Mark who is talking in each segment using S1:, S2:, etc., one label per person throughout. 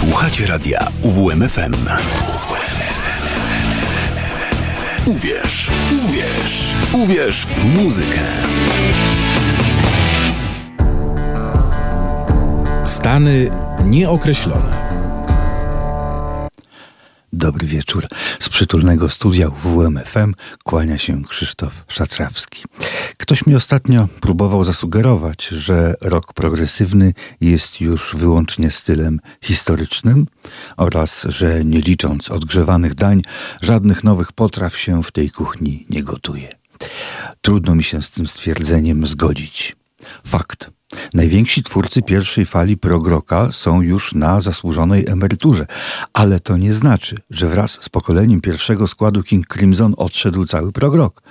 S1: Słuchacie radia UWMFM. Uwierz, uwierz, uwierz w muzykę.
S2: Stany nieokreślone.
S3: Dobry wieczór. Z przytulnego studia WMFM kłania się Krzysztof Szatrawski. Ktoś mi ostatnio próbował zasugerować, że rok progresywny jest już wyłącznie stylem historycznym oraz, że nie licząc odgrzewanych dań, żadnych nowych potraw się w tej kuchni nie gotuje. Trudno mi się z tym stwierdzeniem zgodzić. Fakt. Najwięksi twórcy pierwszej fali progroka są już na zasłużonej emeryturze, ale to nie znaczy, że wraz z pokoleniem pierwszego składu King Crimson odszedł cały progrok.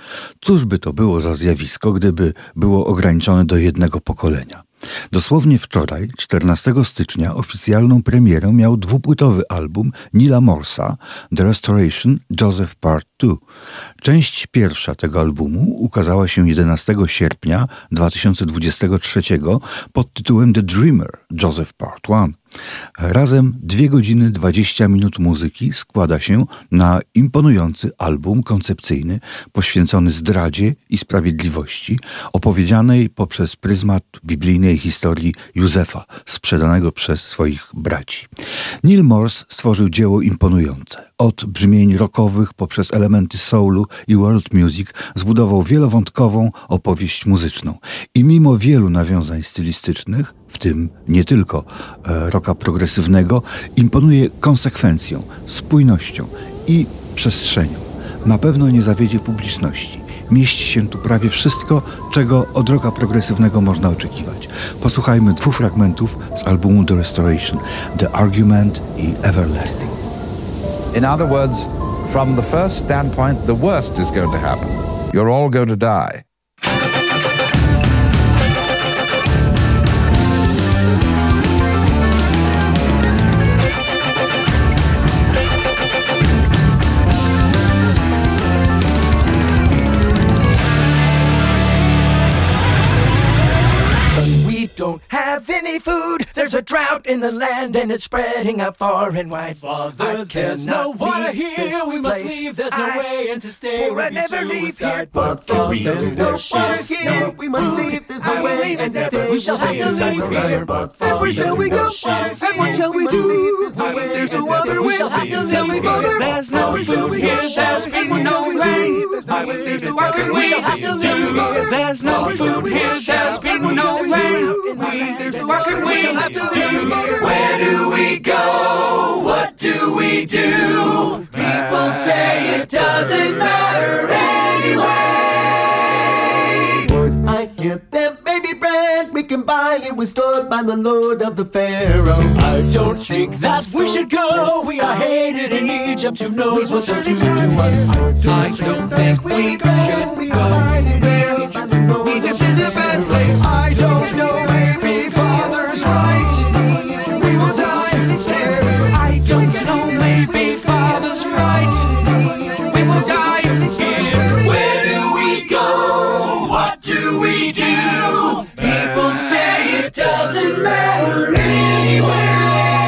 S3: Cóż by to było za zjawisko, gdyby było ograniczone do jednego pokolenia? Dosłownie wczoraj, 14 stycznia, oficjalną premierę miał dwupłytowy album Nila Morsa The Restoration Joseph Part 2. Część pierwsza tego albumu ukazała się 11 sierpnia 2023 pod tytułem The Dreamer Joseph Part 1. Razem 2 godziny 20 minut muzyki składa się na imponujący album koncepcyjny poświęcony zdradzie i sprawiedliwości, opowiedzianej poprzez pryzmat biblijnej historii Józefa, sprzedanego przez swoich braci. Neil Morse stworzył dzieło imponujące. Od brzmień rockowych poprzez elementy soulu i world music zbudował wielowątkową opowieść muzyczną. I mimo wielu nawiązań stylistycznych, w tym nie tylko e, rocka progresywnego, imponuje konsekwencją, spójnością i przestrzenią. Na pewno nie zawiedzie publiczności. Mieści się tu prawie wszystko, czego od rocka progresywnego można oczekiwać. Posłuchajmy dwóch fragmentów z albumu The Restoration, The Argument i Everlasting.
S4: In other words, from the first standpoint, the worst is going to happen. You're all going to die.
S5: A drought in the land and it's spreading out far and wide.
S6: Father, there's no water here. We must leave. There's no
S5: I
S6: way and to stay
S5: I'd never leave here.
S6: But
S5: Father,
S6: there's no water here.
S5: We must leave. There's no way and to stay
S6: We shall have to leave here.
S5: And where shall we go? And what shall we do? There's no no other
S6: We
S5: way.
S6: shall have to
S5: Tell me, Father.
S6: here. There's no food here. There's been no rain.
S5: There's no way. There's no other
S6: We
S5: way.
S6: shall have to leave here. There's no food here. There's no rain.
S5: There's no other way. Shall have to
S6: do? Where do we go? What do we do? People say it doesn't matter anyway.
S5: Boys, I hear there may be bread we can buy. It was stored by the Lord of the Pharaoh.
S6: I don't think that we should go. We are hated in Egypt. Who knows what they'll do to us? I don't think we should go.
S5: Egypt is a bad place. I don't know.
S6: Matter anyway.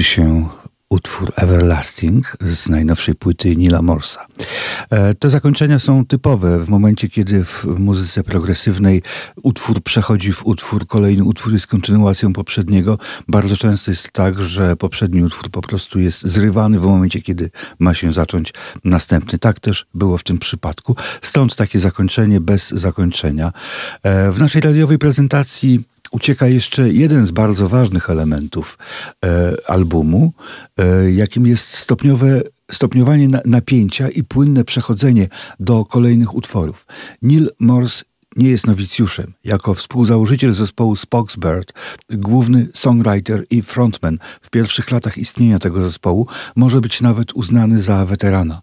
S3: Kończy się utwór Everlasting z najnowszej płyty Nila Morsa. E, te zakończenia są typowe w momencie, kiedy w muzyce progresywnej utwór przechodzi w utwór, kolejny utwór jest kontynuacją poprzedniego. Bardzo często jest tak, że poprzedni utwór po prostu jest zrywany w momencie, kiedy ma się zacząć następny. Tak też było w tym przypadku. Stąd takie zakończenie bez zakończenia. E, w naszej radiowej prezentacji ucieka jeszcze jeden z bardzo ważnych elementów e, albumu, e, jakim jest stopniowe stopniowanie na, napięcia i płynne przechodzenie do kolejnych utworów. Neil Morse nie jest nowicjuszem. Jako współzałożyciel zespołu Spoxbird, główny songwriter i frontman w pierwszych latach istnienia tego zespołu, może być nawet uznany za weterana.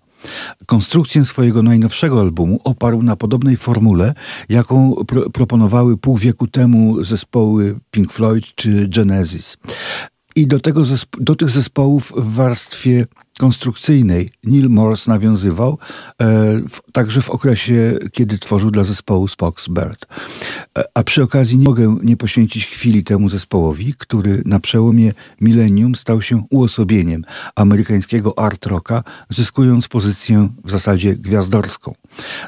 S3: Konstrukcję swojego najnowszego albumu oparł na podobnej formule, jaką pro proponowały pół wieku temu zespoły Pink Floyd czy Genesis. I do, tego do tych zespołów w warstwie konstrukcyjnej Neil Morse nawiązywał e, w, także w okresie, kiedy tworzył dla zespołu Spock's Bird. E, a przy okazji nie mogę nie poświęcić chwili temu zespołowi, który na przełomie milenium stał się uosobieniem amerykańskiego art rocka, zyskując pozycję w zasadzie gwiazdorską.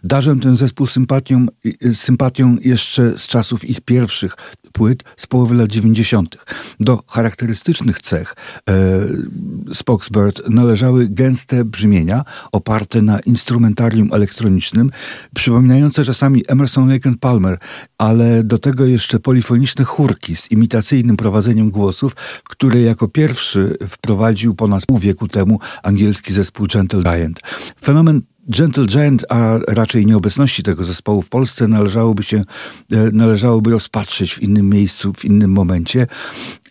S3: Darzę ten zespół sympatią, sympatią jeszcze z czasów ich pierwszych płyt z połowy lat 90. Do charakterystycznych cech e, Spock's Bird należały gęste brzmienia oparte na instrumentarium elektronicznym, przypominające czasami Emerson Lake Palmer, ale do tego jeszcze polifoniczne chórki z imitacyjnym prowadzeniem głosów, które jako pierwszy wprowadził ponad pół wieku temu angielski zespół Gentle Giant. Fenomen Gentle Giant, a raczej nieobecności tego zespołu w Polsce należałoby się, e, należałoby rozpatrzyć w innym miejscu, w innym momencie,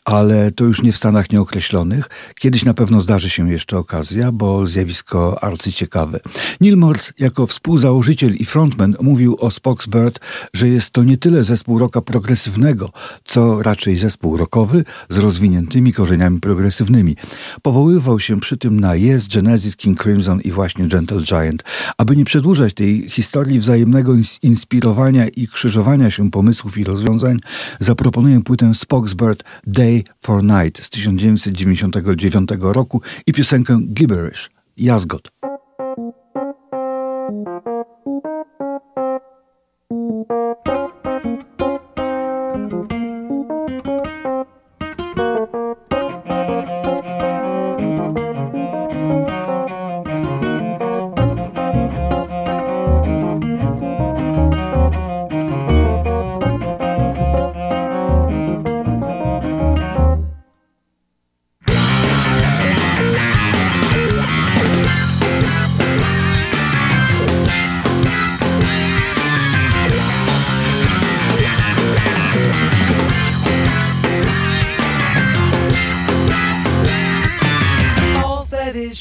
S3: ale to już nie w Stanach nieokreślonych. Kiedyś na pewno zdarzy się jeszcze okazja, bo zjawisko arcyciekawe. Neil Morse jako współzałożyciel i frontman mówił o Spoxbird, że jest to nie tyle zespół rocka progresywnego, co raczej zespół rockowy z rozwiniętymi korzeniami progresywnymi. Powoływał się przy tym na Yes, Genesis, King Crimson i właśnie Gentle Giant. Aby nie przedłużać tej historii wzajemnego inspirowania i krzyżowania się pomysłów i rozwiązań, zaproponuję płytę Spoxbird Day for Night z 1999 roku i piosenkę Gibberish, Jazgot.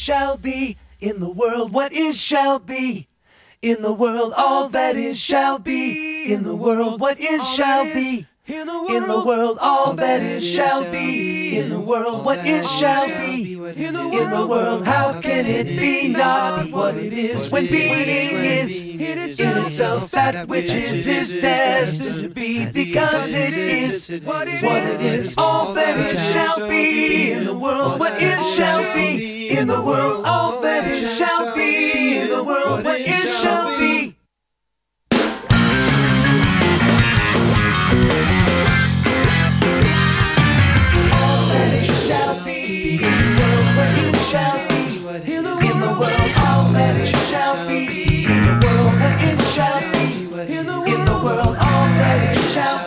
S7: Shall be. In the world, What is shall be in the world. all that is shall be. In the world, what is shall be. In the world, all that is shall be. In the world, what is shall be. In the world, how can it be not what it is when being is in itself that which is is destined to be because it is what it is. All that is shall be. In the world, what is shall be. In the world, all that is shall be. In the world, what is shall be. All that it shall be. In the world, what it shall be In the world all that it shall be. In the world, it shall be. In the world, all that it shall be.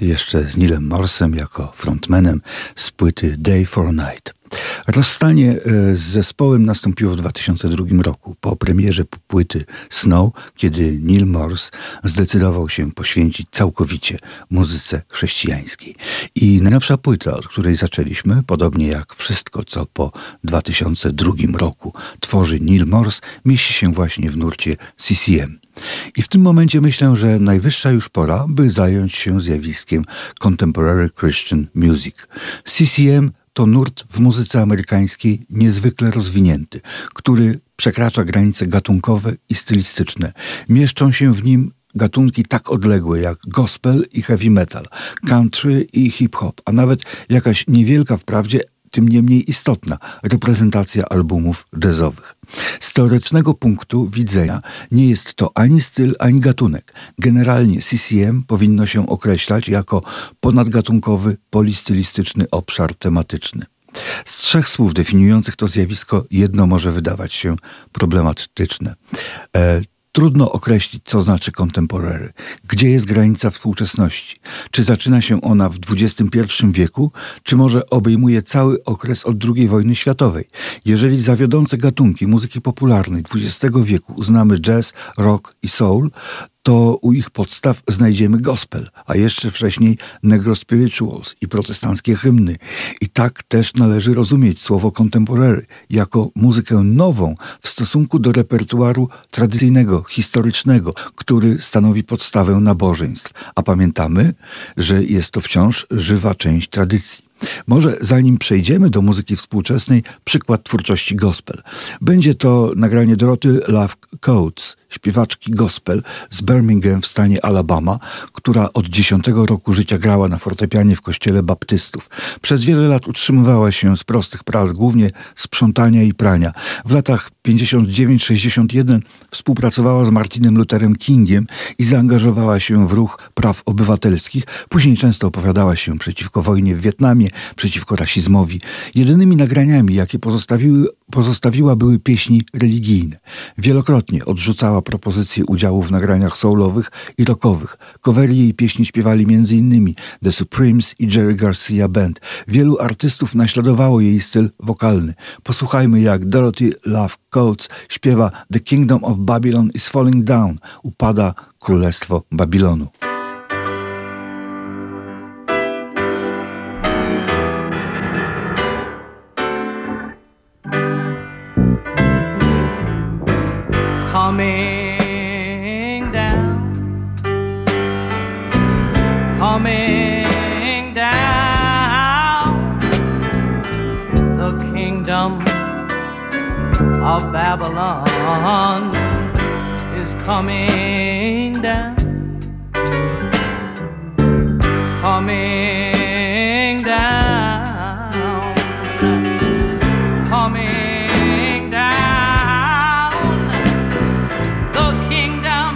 S3: Jeszcze z Nilem Morsem jako frontmanem z płyty Day for Night. Rozstanie e, z zespołem nastąpiło w 2002 roku po premierze płyty Snow, kiedy Neil Morse zdecydował się poświęcić całkowicie muzyce chrześcijańskiej. I najnowsza płyta, od której zaczęliśmy, podobnie jak wszystko, co po 2002 roku tworzy Neil Morse, mieści się właśnie w nurcie CCM. I w tym momencie myślę, że najwyższa już pora, by zająć się zjawiskiem Contemporary Christian Music. CCM to nurt w muzyce amerykańskiej niezwykle rozwinięty, który przekracza granice gatunkowe i stylistyczne. Mieszczą się w nim gatunki tak odległe jak gospel i heavy metal, country i hip-hop, a nawet jakaś niewielka wprawdzie tym niemniej istotna reprezentacja albumów jazzowych. Z teoretycznego punktu widzenia nie jest to ani styl, ani gatunek. Generalnie CCM powinno się określać jako ponadgatunkowy, polistylistyczny obszar tematyczny. Z trzech słów definiujących to zjawisko jedno może wydawać się problematyczne. E, Trudno określić, co znaczy contemporary. Gdzie jest granica współczesności? Czy zaczyna się ona w XXI wieku, czy może obejmuje cały okres od II wojny światowej? Jeżeli za wiodące gatunki muzyki popularnej XX wieku uznamy jazz, rock i soul, to u ich podstaw znajdziemy gospel, a jeszcze wcześniej negro spirituals i protestanckie hymny. I tak też należy rozumieć słowo contemporary jako muzykę nową w stosunku do repertuaru tradycyjnego, historycznego, który stanowi podstawę nabożeństw. A pamiętamy, że jest to wciąż żywa część tradycji. Może zanim przejdziemy do muzyki współczesnej, przykład twórczości gospel. Będzie to nagranie Doroty Love Coates, śpiewaczki gospel z Birmingham w stanie Alabama, która od 10 roku życia grała na fortepianie w kościele baptystów. Przez wiele lat utrzymywała się z prostych prac, głównie sprzątania i prania. W latach 59-61 współpracowała z Martinem Lutherem Kingiem i zaangażowała się w ruch praw obywatelskich. Później często opowiadała się przeciwko wojnie w Wietnamie, przeciwko rasizmowi. Jedynymi nagraniami, jakie pozostawiły, pozostawiła, były pieśni religijne. Wielokrotnie odrzucała propozycje udziału w nagraniach soulowych i rockowych. Covery jej pieśni śpiewali m.in. The Supremes i Jerry Garcia Band. Wielu artystów naśladowało jej styl wokalny. Posłuchajmy, jak Dorothy Love Coates śpiewa The Kingdom of Babylon is Falling Down. Upada Królestwo Babilonu.
S8: coming down, coming of Babylon is coming down, coming down, coming down. The kingdom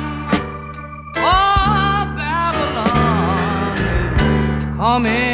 S8: of Babylon is coming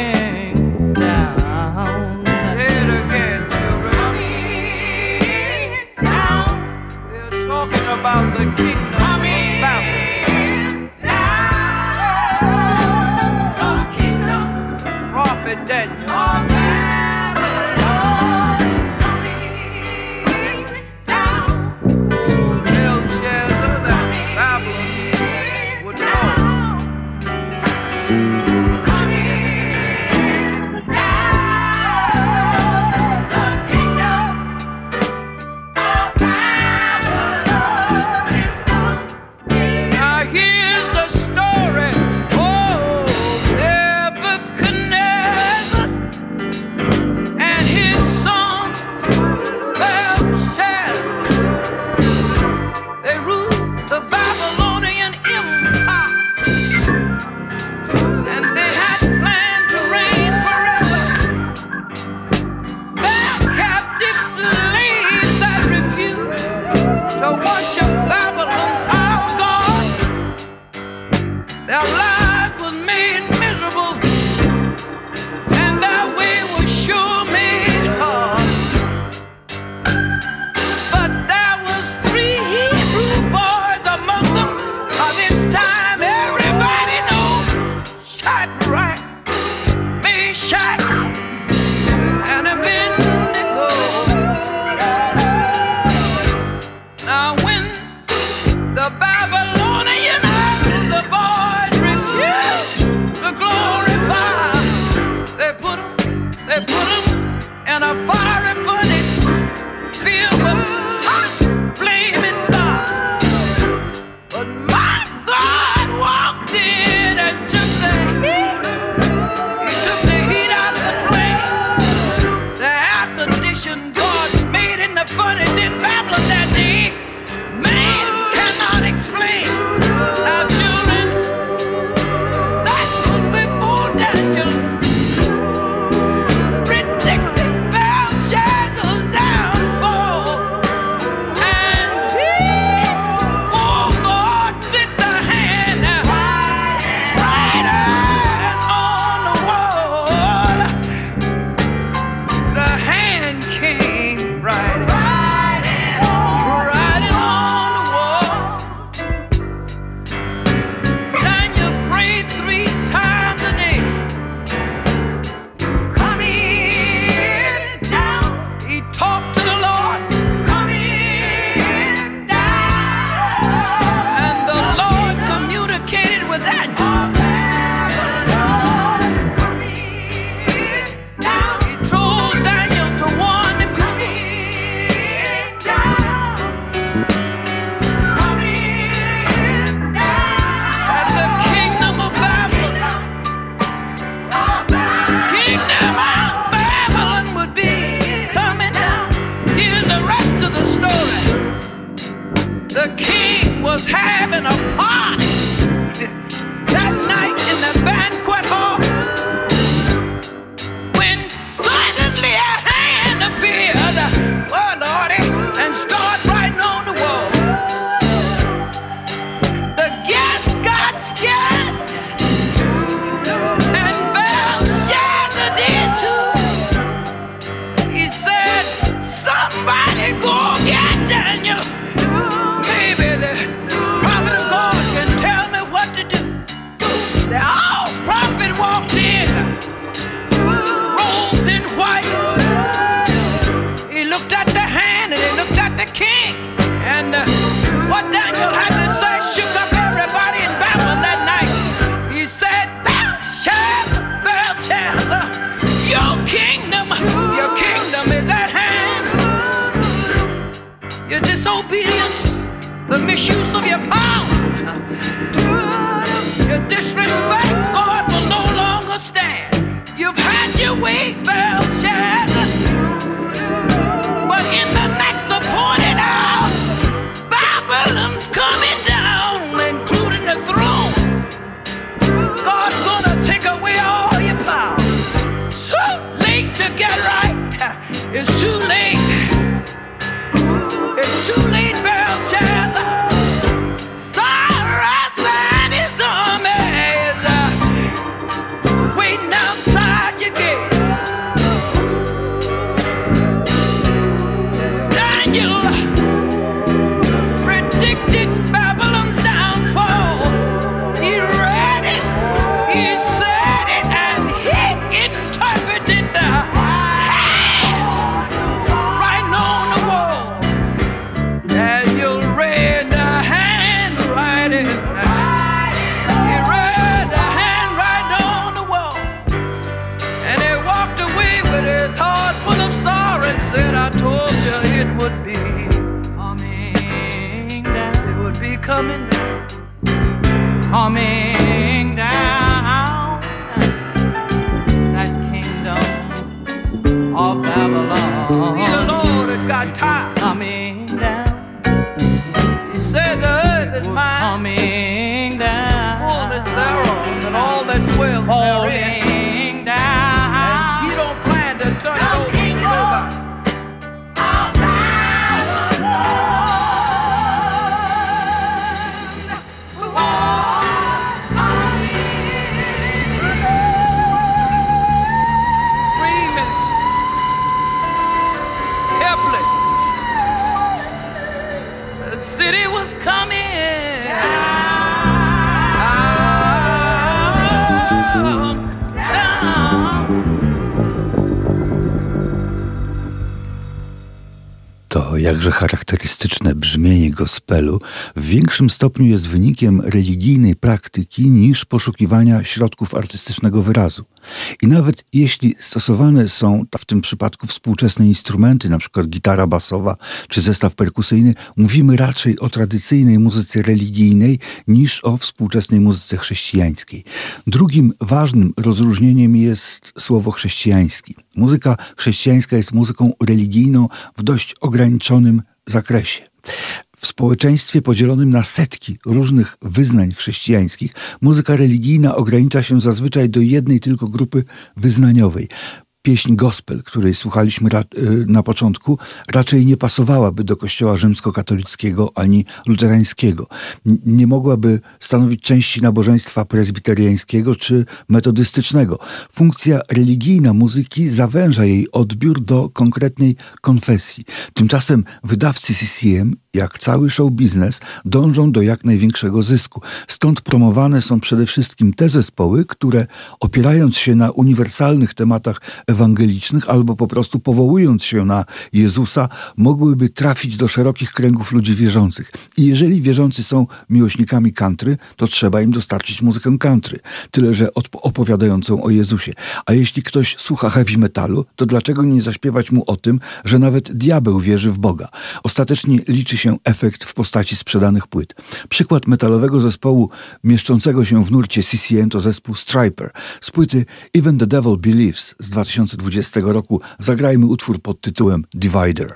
S8: the misuse of your power,
S3: jakże charakterystyczne brzmienie gospelu w większym stopniu jest wynikiem religijnej praktyki niż poszukiwania środków artystycznego wyrazu. I nawet jeśli stosowane są w tym przypadku współczesne instrumenty, np. gitara basowa czy zestaw perkusyjny, mówimy raczej o tradycyjnej muzyce religijnej niż o współczesnej muzyce chrześcijańskiej. Drugim ważnym rozróżnieniem jest słowo chrześcijański. Muzyka chrześcijańska jest muzyką religijną w dość ograniczonym zakresie. W społeczeństwie podzielonym na setki różnych wyznań chrześcijańskich, muzyka religijna ogranicza się zazwyczaj do jednej tylko grupy wyznaniowej pieśń gospel, której słuchaliśmy y, na początku, raczej nie pasowałaby do kościoła rzymskokatolickiego ani luterańskiego. Nie mogłaby stanowić części nabożeństwa prezbiteriańskiego czy metodystycznego. Funkcja religijna muzyki zawęża jej odbiór do konkretnej konfesji. Tymczasem wydawcy CCM jak cały show biznes, dążą do jak największego zysku. Stąd promowane są przede wszystkim te zespoły, które opierając się na uniwersalnych tematach ewangelicznych albo po prostu powołując się na Jezusa, mogłyby trafić do szerokich kręgów ludzi wierzących. I jeżeli wierzący są miłośnikami country, to trzeba im dostarczyć muzykę country, tyle że opowiadającą o Jezusie. A jeśli ktoś słucha heavy metalu, to dlaczego nie zaśpiewać mu o tym, że nawet diabeł wierzy w Boga? Ostatecznie liczy się efekt w postaci sprzedanych płyt. Przykład metalowego zespołu mieszczącego się w nurcie CCM to zespół Striper. Z płyty Even the Devil Believes z 2020 roku zagrajmy utwór pod tytułem Divider.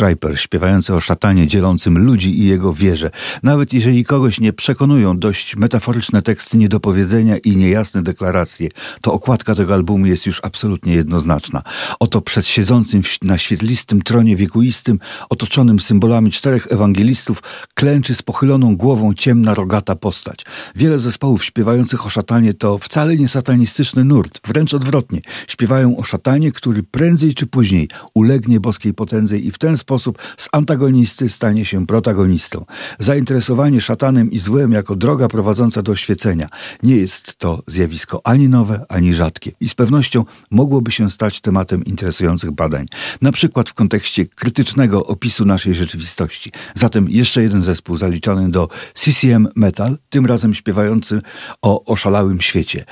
S3: Striper śpiewający o szatanie dzielącym ludzi i jego wierze. Nawet jeżeli kogoś nie przekonują dość metaforyczne teksty niedopowiedzenia i niejasne deklaracje, to okładka tego albumu jest już absolutnie jednoznaczna. Oto przed siedzącym na świetlistym tronie wiekuistym, otoczonym symbolami czterech ewangelistów, klęczy z pochyloną głową ciemna, rogata postać. Wiele zespołów śpiewających o szatanie to wcale nie satanistyczny nurt, wręcz odwrotnie. Śpiewają o szatanie, który prędzej czy później ulegnie boskiej potędze i w ten sposób z antagonisty stanie się protagonistą. Zainteresowanie szatanem i złem jako droga prowadząca do oświecenia nie jest to zjawisko ani nowe, ani rzadkie i z pewnością mogłoby się stać tematem interesujących badań, na przykład w kontekście krytycznego opisu naszej rzeczywistości. Zatem jeszcze jeden zespół zaliczony do CCM Metal, tym razem śpiewający o oszalałym świecie.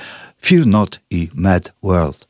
S3: Fear Not i Mad World.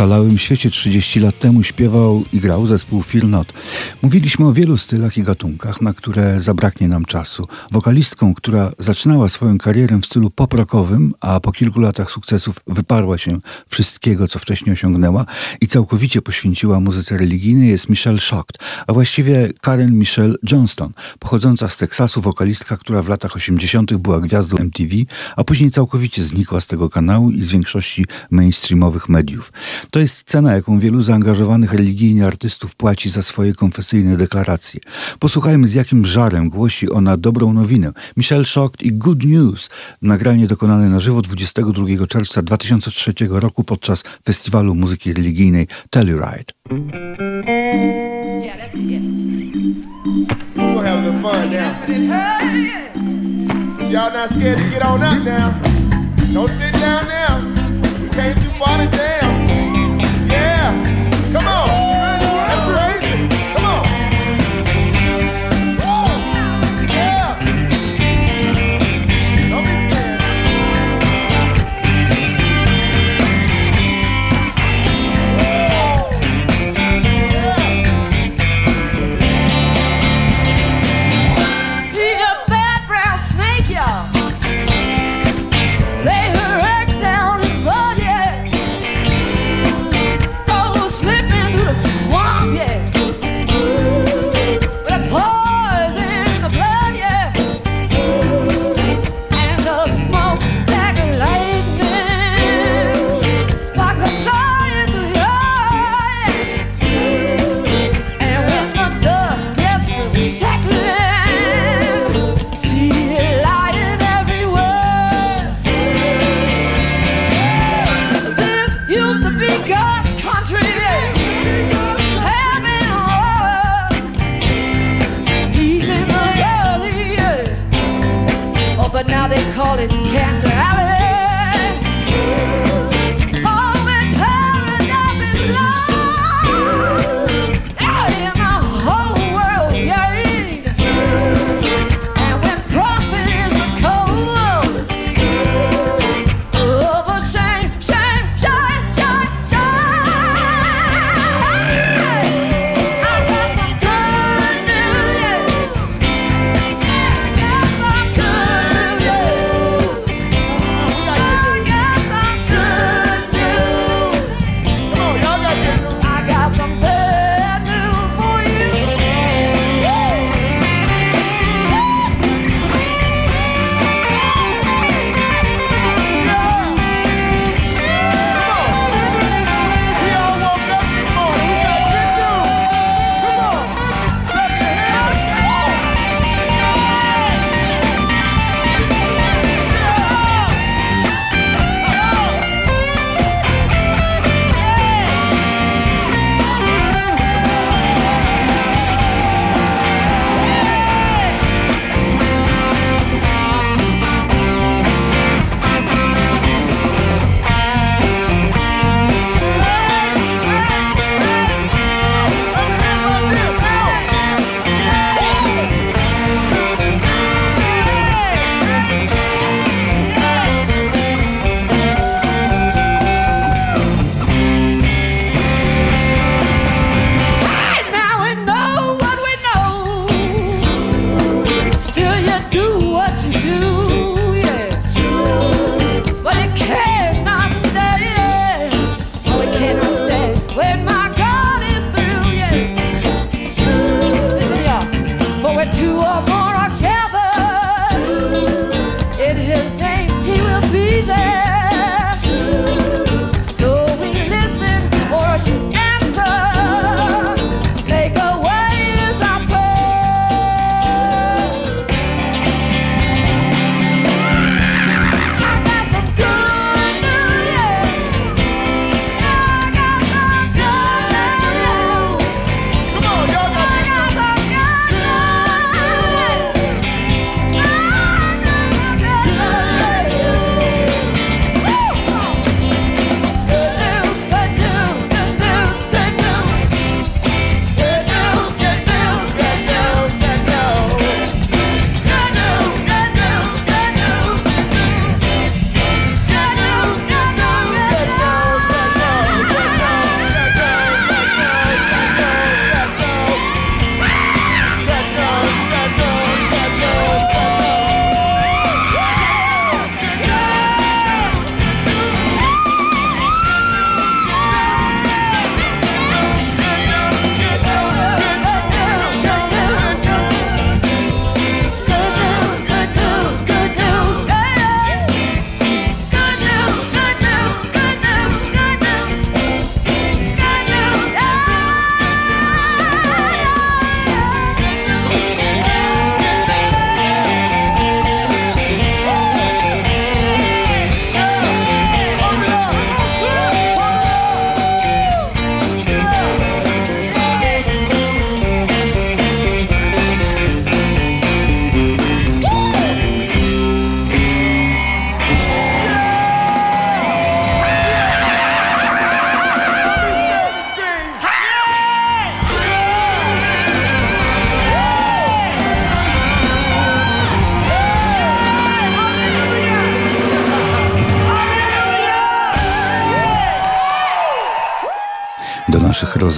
S3: O oszalałym świecie 30 lat temu śpiewał i grał zespół Fear Not. Mówiliśmy o wielu stylach i gatunkach, na które zabraknie nam czasu. Wokalistką, która zaczynała swoją karierę w stylu pop-rockowym, a po kilku latach sukcesów wyparła się wszystkiego, co wcześniej osiągnęła i całkowicie poświęciła muzyce religijnej jest Michelle Shocked, a właściwie Karen Michelle Johnston, pochodząca z Teksasu, wokalistka, która w latach 80. była gwiazdą MTV, a później całkowicie znikła z tego kanału i z większości mainstreamowych mediów. To jest cena, jaką wielu zaangażowanych religijnie artystów płaci za swoje konfesyjne deklaracje. Posłuchajmy, z jakim żarem głosi ona dobrą nowinę. Michelle Shocked i Good News. Nagranie dokonane na żywo 22 czerwca 2003 roku podczas Festiwalu Muzyki Religijnej Telluride.
S9: Y'all not scared to get on up now. Don't sit down now. We came too far.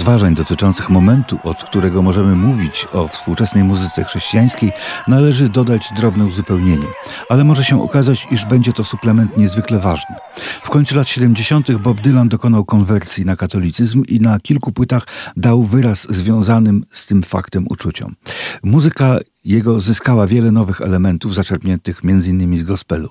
S3: Rozważań dotyczących momentu, od którego możemy mówić o współczesnej muzyce chrześcijańskiej, należy dodać drobne uzupełnienie. Ale może się okazać, iż będzie to suplement niezwykle ważny. W końcu lat 70. Bob Dylan dokonał konwersji na katolicyzm i na kilku płytach dał wyraz związanym z tym faktem uczuciom. Muzyka jego zyskała wiele nowych elementów zaczerpniętych m.in. z gospelu.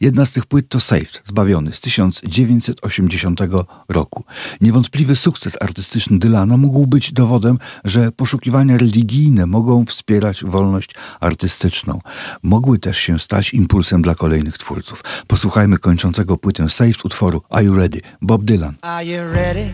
S3: Jedna z tych płyt to Saved, Zbawiony z 1980 roku. Niewątpliwy sukces artystyczny Dylana mógł być dowodem, że poszukiwania religijne mogą wspierać wolność artystyczną. Mogły też się stać impulsem dla kolejnych twórców. Posłuchajmy kończącego płytę Saved utworu Are You Ready? Bob Dylan.
S10: Are you ready?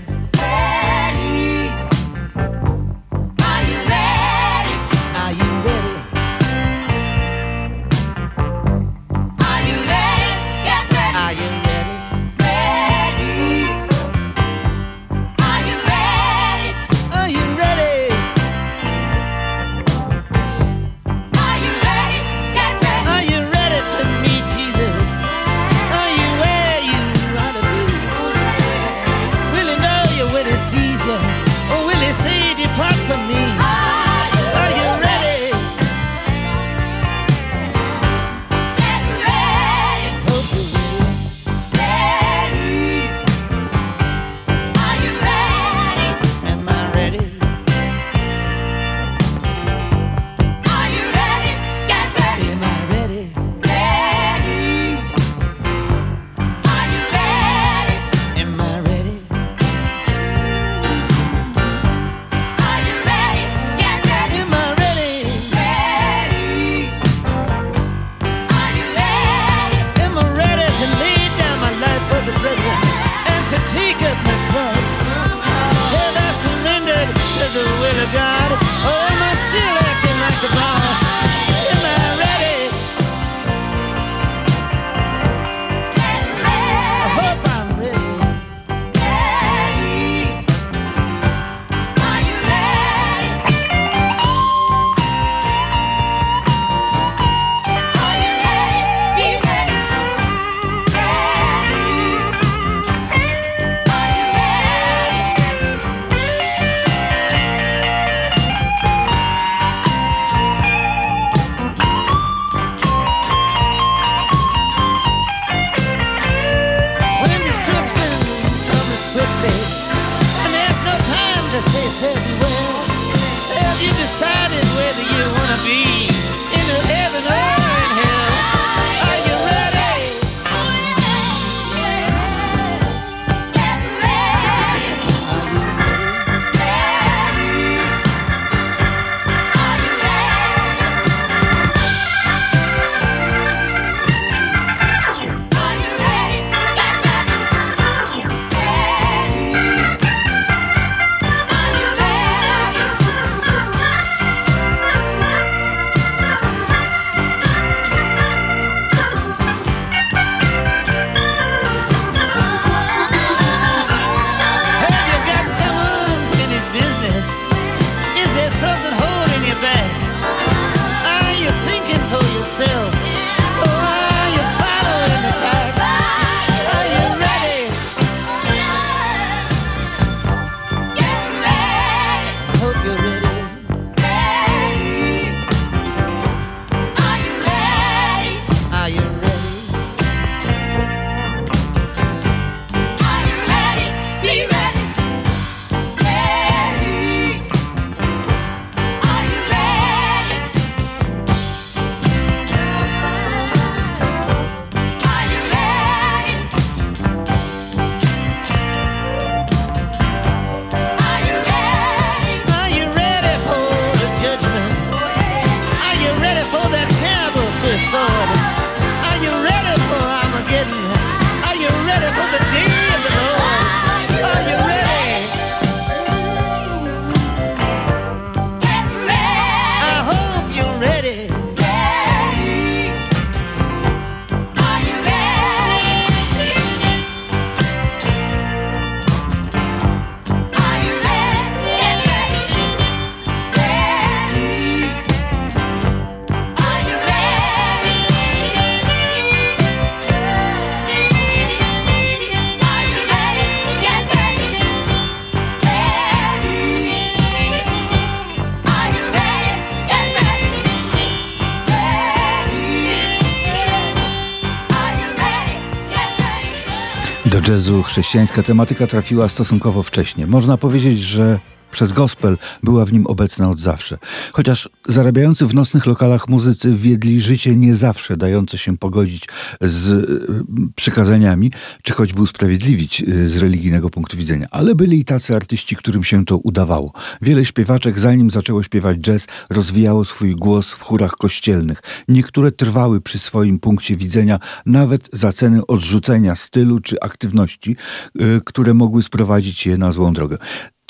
S3: Jazzu chrześcijańska tematyka trafiła stosunkowo wcześnie. Można powiedzieć, że przez gospel była w nim obecna od zawsze. Chociaż zarabiający w nocnych lokalach muzycy wiedli życie nie zawsze dające się pogodzić z y, przykazaniami, czy choćby usprawiedliwić y, z religijnego punktu widzenia. Ale byli i tacy artyści, którym się to udawało. Wiele śpiewaczek, zanim zaczęło śpiewać jazz, rozwijało swój głos w chórach kościelnych. Niektóre trwały przy swoim punkcie widzenia, nawet za cenę odrzucenia stylu czy aktywności, y, które mogły sprowadzić je na złą drogę.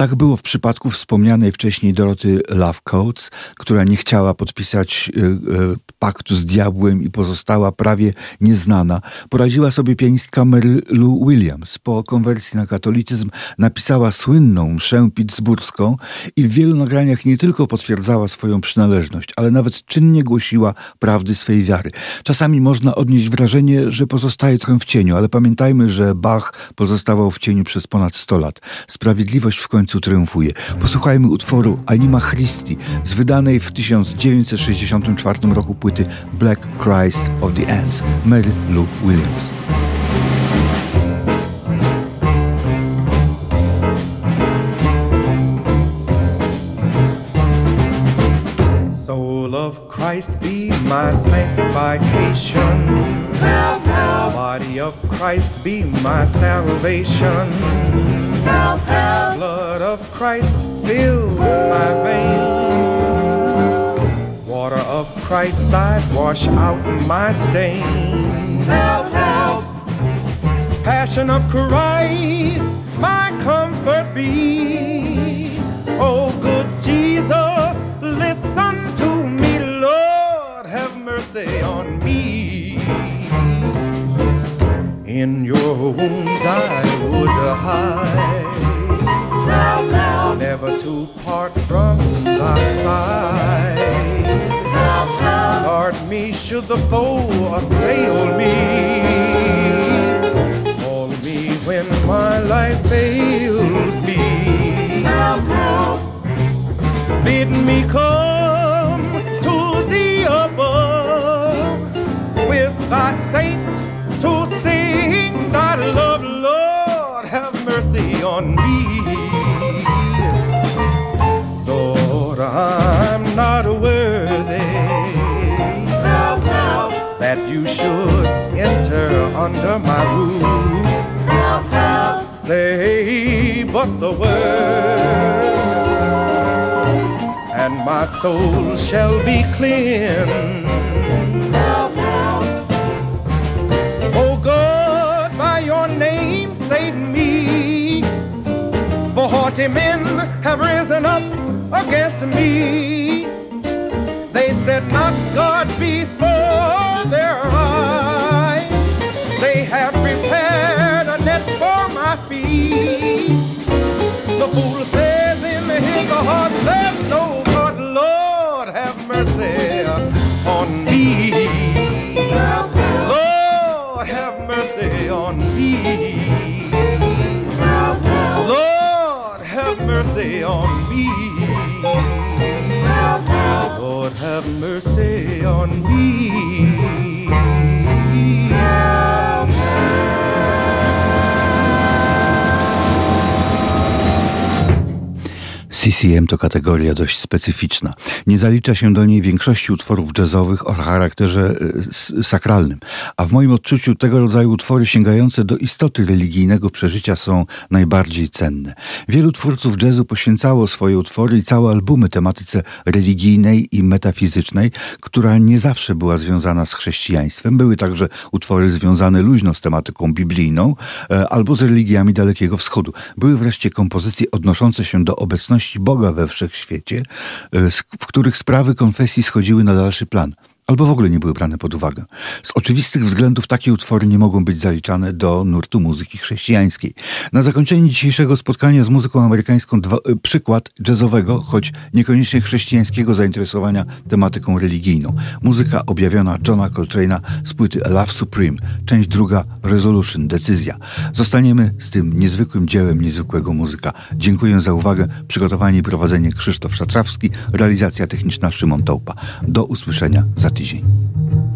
S3: Tak było w przypadku wspomnianej wcześniej Doroty Love Coates, która nie chciała podpisać y, y, paktu z diabłem i pozostała prawie nieznana. Poradziła sobie pianistka Mary Lou Williams. Po konwersji na katolicyzm napisała słynną mszę pittsburską i w wielu nagraniach nie tylko potwierdzała swoją przynależność, ale nawet czynnie głosiła prawdy swej wiary. Czasami można odnieść wrażenie, że pozostaje trochę w cieniu, ale pamiętajmy, że Bach pozostawał w cieniu przez ponad 100 lat. Sprawiedliwość w końcu triumfuje. Posłuchajmy utworu Anima Christi z wydanej w 1964 roku płyty Black Christ of the Ants Mary Lou Williams.
S11: Soul of Christ be my sanctification. Body of Christ be my salvation. Blood of Christ fill my veins. Water of Christ's side wash out my stains. Passion of Christ, my comfort be. Oh, good Jesus, listen to me, Lord, have mercy on me. In your wounds I would hide, never to part from thy side. Guard me should the foe assail me, call me when my life fails me. Bid me come to the above with thy saints to sing thy love, Lord, have mercy on me. I'm not worthy that you should enter under my roof. Say but the word, and my soul shall be cleansed. Oh God, by your name save me. For haughty men have risen up against me. They said not God before their eyes. They have prepared a net for my feet. The fool says in his heart, there's no God, Lord, have mercy on me. Lord, have mercy on me. Lord, have mercy on me. Lord, have mercy on me.
S3: CCM to kategoria dość specyficzna. Nie zalicza się do niej większości utworów jazzowych o charakterze e, sakralnym, a w moim odczuciu tego rodzaju utwory sięgające do istoty religijnego przeżycia są najbardziej cenne. Wielu twórców jazzu poświęcało swoje utwory i całe albumy tematyce religijnej i metafizycznej, która nie zawsze była związana z chrześcijaństwem. Były także utwory związane luźno z tematyką biblijną e, albo z religiami Dalekiego Wschodu. Były wreszcie kompozycje odnoszące się do obecności Boga we wszechświecie, e, w których sprawy konfesji schodziły na dalszy plan. Albo w ogóle nie były brane pod uwagę. Z oczywistych względów takie utwory nie mogą być zaliczane do nurtu muzyki chrześcijańskiej. Na zakończenie dzisiejszego spotkania z muzyką amerykańską dwa, y, przykład jazzowego, choć niekoniecznie chrześcijańskiego zainteresowania tematyką religijną. Muzyka objawiona Johna Coltrane'a z płyty Love Supreme, część druga Resolution, decyzja. Zostaniemy z tym niezwykłym dziełem niezwykłego muzyka. Dziękuję za uwagę. Przygotowanie i prowadzenie Krzysztof Szatrawski, realizacja techniczna Szymon Tołpa. Do usłyszenia za
S1: Hatice'nin.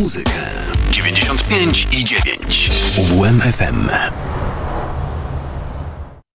S1: Muzykę. 95 i 9. UWMFM.